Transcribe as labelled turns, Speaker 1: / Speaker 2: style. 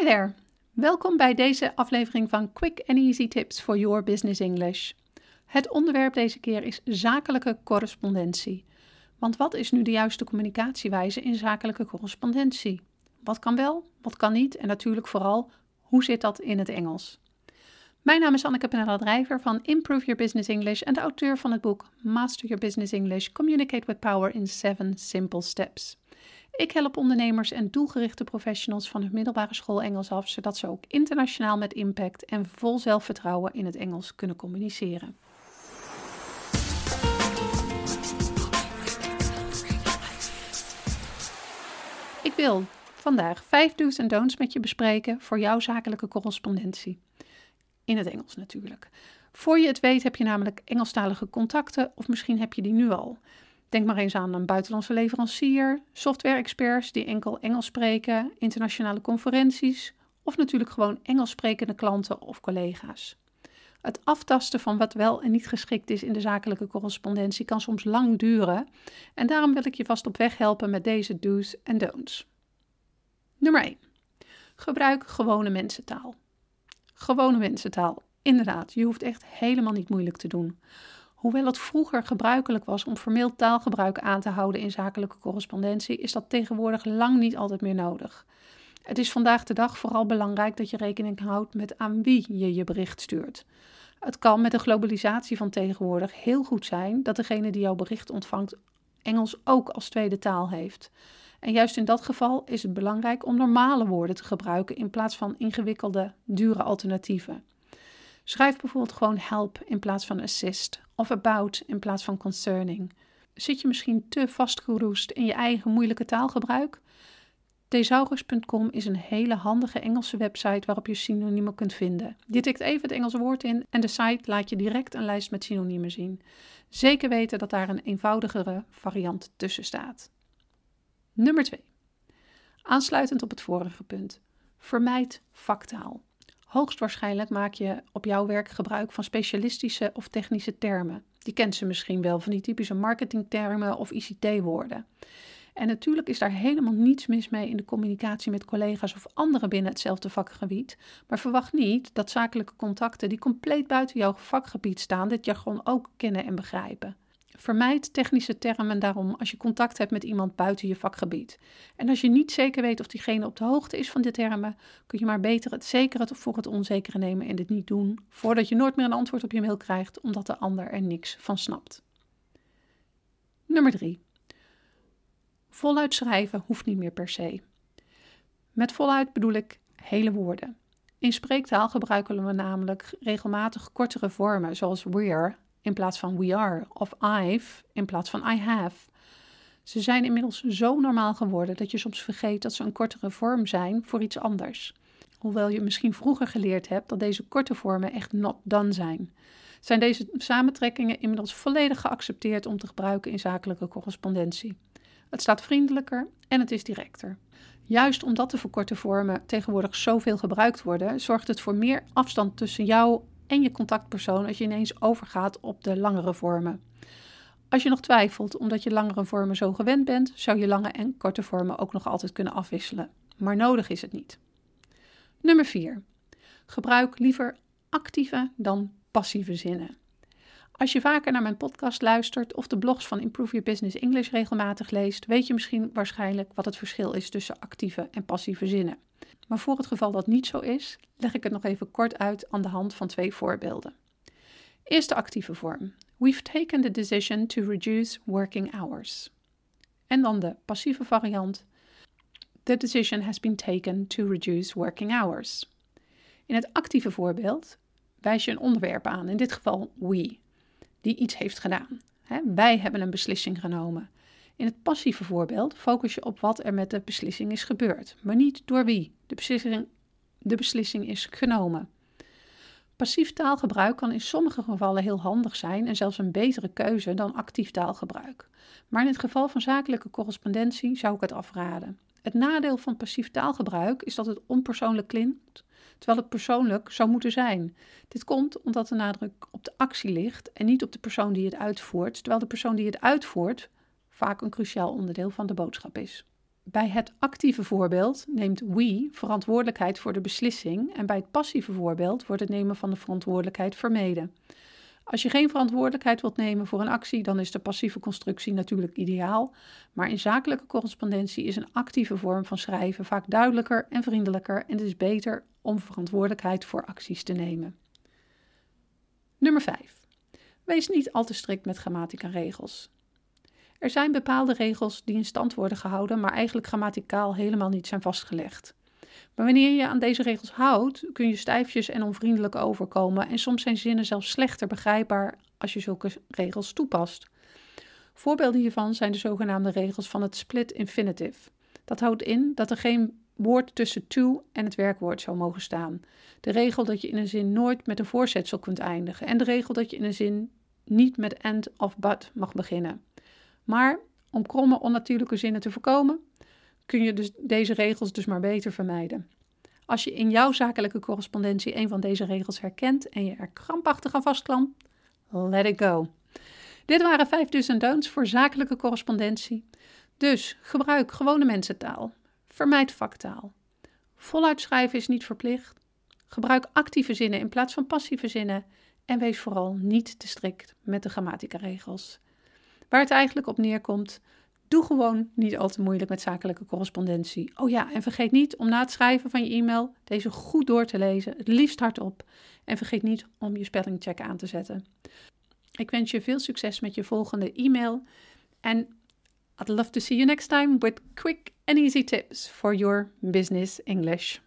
Speaker 1: Hi there. Welkom bij deze aflevering van Quick and Easy Tips for Your Business English. Het onderwerp deze keer is zakelijke correspondentie. Want wat is nu de juiste communicatiewijze in zakelijke correspondentie? Wat kan wel, wat kan niet en natuurlijk vooral, hoe zit dat in het Engels? Mijn naam is Anneke Penella Drijver van Improve Your Business English en de auteur van het boek Master Your Business English: Communicate with Power in 7 Simple Steps. Ik help ondernemers en doelgerichte professionals van hun middelbare school Engels af, zodat ze ook internationaal met impact en vol zelfvertrouwen in het Engels kunnen communiceren. Ik wil vandaag vijf do's en don'ts met je bespreken voor jouw zakelijke correspondentie. In het Engels natuurlijk. Voor je het weet heb je namelijk Engelstalige contacten of misschien heb je die nu al. Denk maar eens aan een buitenlandse leverancier, software-experts die enkel Engels spreken, internationale conferenties of natuurlijk gewoon Engels sprekende klanten of collega's. Het aftasten van wat wel en niet geschikt is in de zakelijke correspondentie kan soms lang duren en daarom wil ik je vast op weg helpen met deze do's en don'ts. Nummer 1. Gebruik gewone mensentaal. Gewone mensentaal. Inderdaad, je hoeft echt helemaal niet moeilijk te doen. Hoewel het vroeger gebruikelijk was om formeel taalgebruik aan te houden in zakelijke correspondentie, is dat tegenwoordig lang niet altijd meer nodig. Het is vandaag de dag vooral belangrijk dat je rekening houdt met aan wie je je bericht stuurt. Het kan met de globalisatie van tegenwoordig heel goed zijn dat degene die jouw bericht ontvangt Engels ook als tweede taal heeft. En juist in dat geval is het belangrijk om normale woorden te gebruiken in plaats van ingewikkelde, dure alternatieven. Schrijf bijvoorbeeld gewoon help in plaats van assist of about in plaats van concerning. Zit je misschien te vastgeroest in je eigen moeilijke taalgebruik? Thesaurus.com is een hele handige Engelse website waarop je synoniemen kunt vinden. Je tikt even het Engelse woord in en de site laat je direct een lijst met synoniemen zien. Zeker weten dat daar een eenvoudigere variant tussen staat. Nummer 2. Aansluitend op het vorige punt. Vermijd vaktaal. Hoogstwaarschijnlijk maak je op jouw werk gebruik van specialistische of technische termen. Je kent ze misschien wel van die typische marketingtermen of ICT-woorden. En natuurlijk is daar helemaal niets mis mee in de communicatie met collega's of anderen binnen hetzelfde vakgebied. Maar verwacht niet dat zakelijke contacten die compleet buiten jouw vakgebied staan, dit jargon ook kennen en begrijpen. Vermijd technische termen daarom als je contact hebt met iemand buiten je vakgebied. En als je niet zeker weet of diegene op de hoogte is van de termen, kun je maar beter het zekere voor het onzekere nemen en dit niet doen, voordat je nooit meer een antwoord op je mail krijgt, omdat de ander er niks van snapt. Nummer 3. Voluit schrijven hoeft niet meer per se. Met voluit bedoel ik hele woorden. In spreektaal gebruiken we namelijk regelmatig kortere vormen, zoals we're in plaats van we are of I've in plaats van I have. Ze zijn inmiddels zo normaal geworden dat je soms vergeet dat ze een kortere vorm zijn voor iets anders. Hoewel je misschien vroeger geleerd hebt dat deze korte vormen echt not done zijn. Zijn deze samentrekkingen inmiddels volledig geaccepteerd om te gebruiken in zakelijke correspondentie. Het staat vriendelijker en het is directer. Juist omdat de verkorte vormen tegenwoordig zoveel gebruikt worden, zorgt het voor meer afstand tussen jou en je contactpersoon als je ineens overgaat op de langere vormen. Als je nog twijfelt omdat je langere vormen zo gewend bent, zou je lange en korte vormen ook nog altijd kunnen afwisselen. Maar nodig is het niet. Nummer 4. Gebruik liever actieve dan passieve zinnen. Als je vaker naar mijn podcast luistert of de blogs van Improve Your Business English regelmatig leest, weet je misschien waarschijnlijk wat het verschil is tussen actieve en passieve zinnen. Maar voor het geval dat niet zo is, leg ik het nog even kort uit aan de hand van twee voorbeelden. Eerst de actieve vorm. We've taken the decision to reduce working hours. En dan de passieve variant. The decision has been taken to reduce working hours. In het actieve voorbeeld wijs je een onderwerp aan, in dit geval we, die iets heeft gedaan. wij hebben een beslissing genomen. In het passieve voorbeeld focus je op wat er met de beslissing is gebeurd, maar niet door wie de beslissing, de beslissing is genomen. Passief taalgebruik kan in sommige gevallen heel handig zijn en zelfs een betere keuze dan actief taalgebruik. Maar in het geval van zakelijke correspondentie zou ik het afraden. Het nadeel van passief taalgebruik is dat het onpersoonlijk klinkt, terwijl het persoonlijk zou moeten zijn. Dit komt omdat de nadruk op de actie ligt en niet op de persoon die het uitvoert, terwijl de persoon die het uitvoert vaak een cruciaal onderdeel van de boodschap is. Bij het actieve voorbeeld neemt we verantwoordelijkheid voor de beslissing en bij het passieve voorbeeld wordt het nemen van de verantwoordelijkheid vermeden. Als je geen verantwoordelijkheid wilt nemen voor een actie, dan is de passieve constructie natuurlijk ideaal. Maar in zakelijke correspondentie is een actieve vorm van schrijven vaak duidelijker en vriendelijker en het is beter om verantwoordelijkheid voor acties te nemen. Nummer 5. Wees niet al te strikt met grammatica regels. Er zijn bepaalde regels die in stand worden gehouden, maar eigenlijk grammaticaal helemaal niet zijn vastgelegd. Maar wanneer je aan deze regels houdt, kun je stijfjes en onvriendelijk overkomen en soms zijn zinnen zelfs slechter begrijpbaar als je zulke regels toepast. Voorbeelden hiervan zijn de zogenaamde regels van het split infinitive. Dat houdt in dat er geen woord tussen to en het werkwoord zou mogen staan. De regel dat je in een zin nooit met een voorzetsel kunt eindigen en de regel dat je in een zin niet met and of but mag beginnen. Maar om kromme, onnatuurlijke zinnen te voorkomen, kun je dus deze regels dus maar beter vermijden. Als je in jouw zakelijke correspondentie een van deze regels herkent en je er krampachtig aan vastklampt, let it go. Dit waren vijf do's en don'ts voor zakelijke correspondentie. Dus gebruik gewone mensentaal. Vermijd vaktaal. Voluit schrijven is niet verplicht. Gebruik actieve zinnen in plaats van passieve zinnen. En wees vooral niet te strikt met de grammatica-regels. Waar het eigenlijk op neerkomt, doe gewoon niet al te moeilijk met zakelijke correspondentie. Oh ja, en vergeet niet om na het schrijven van je e-mail deze goed door te lezen, het liefst hardop. En vergeet niet om je spellingcheck aan te zetten. Ik wens je veel succes met je volgende e-mail. En I'd love to see you next time with quick and easy tips for your business English.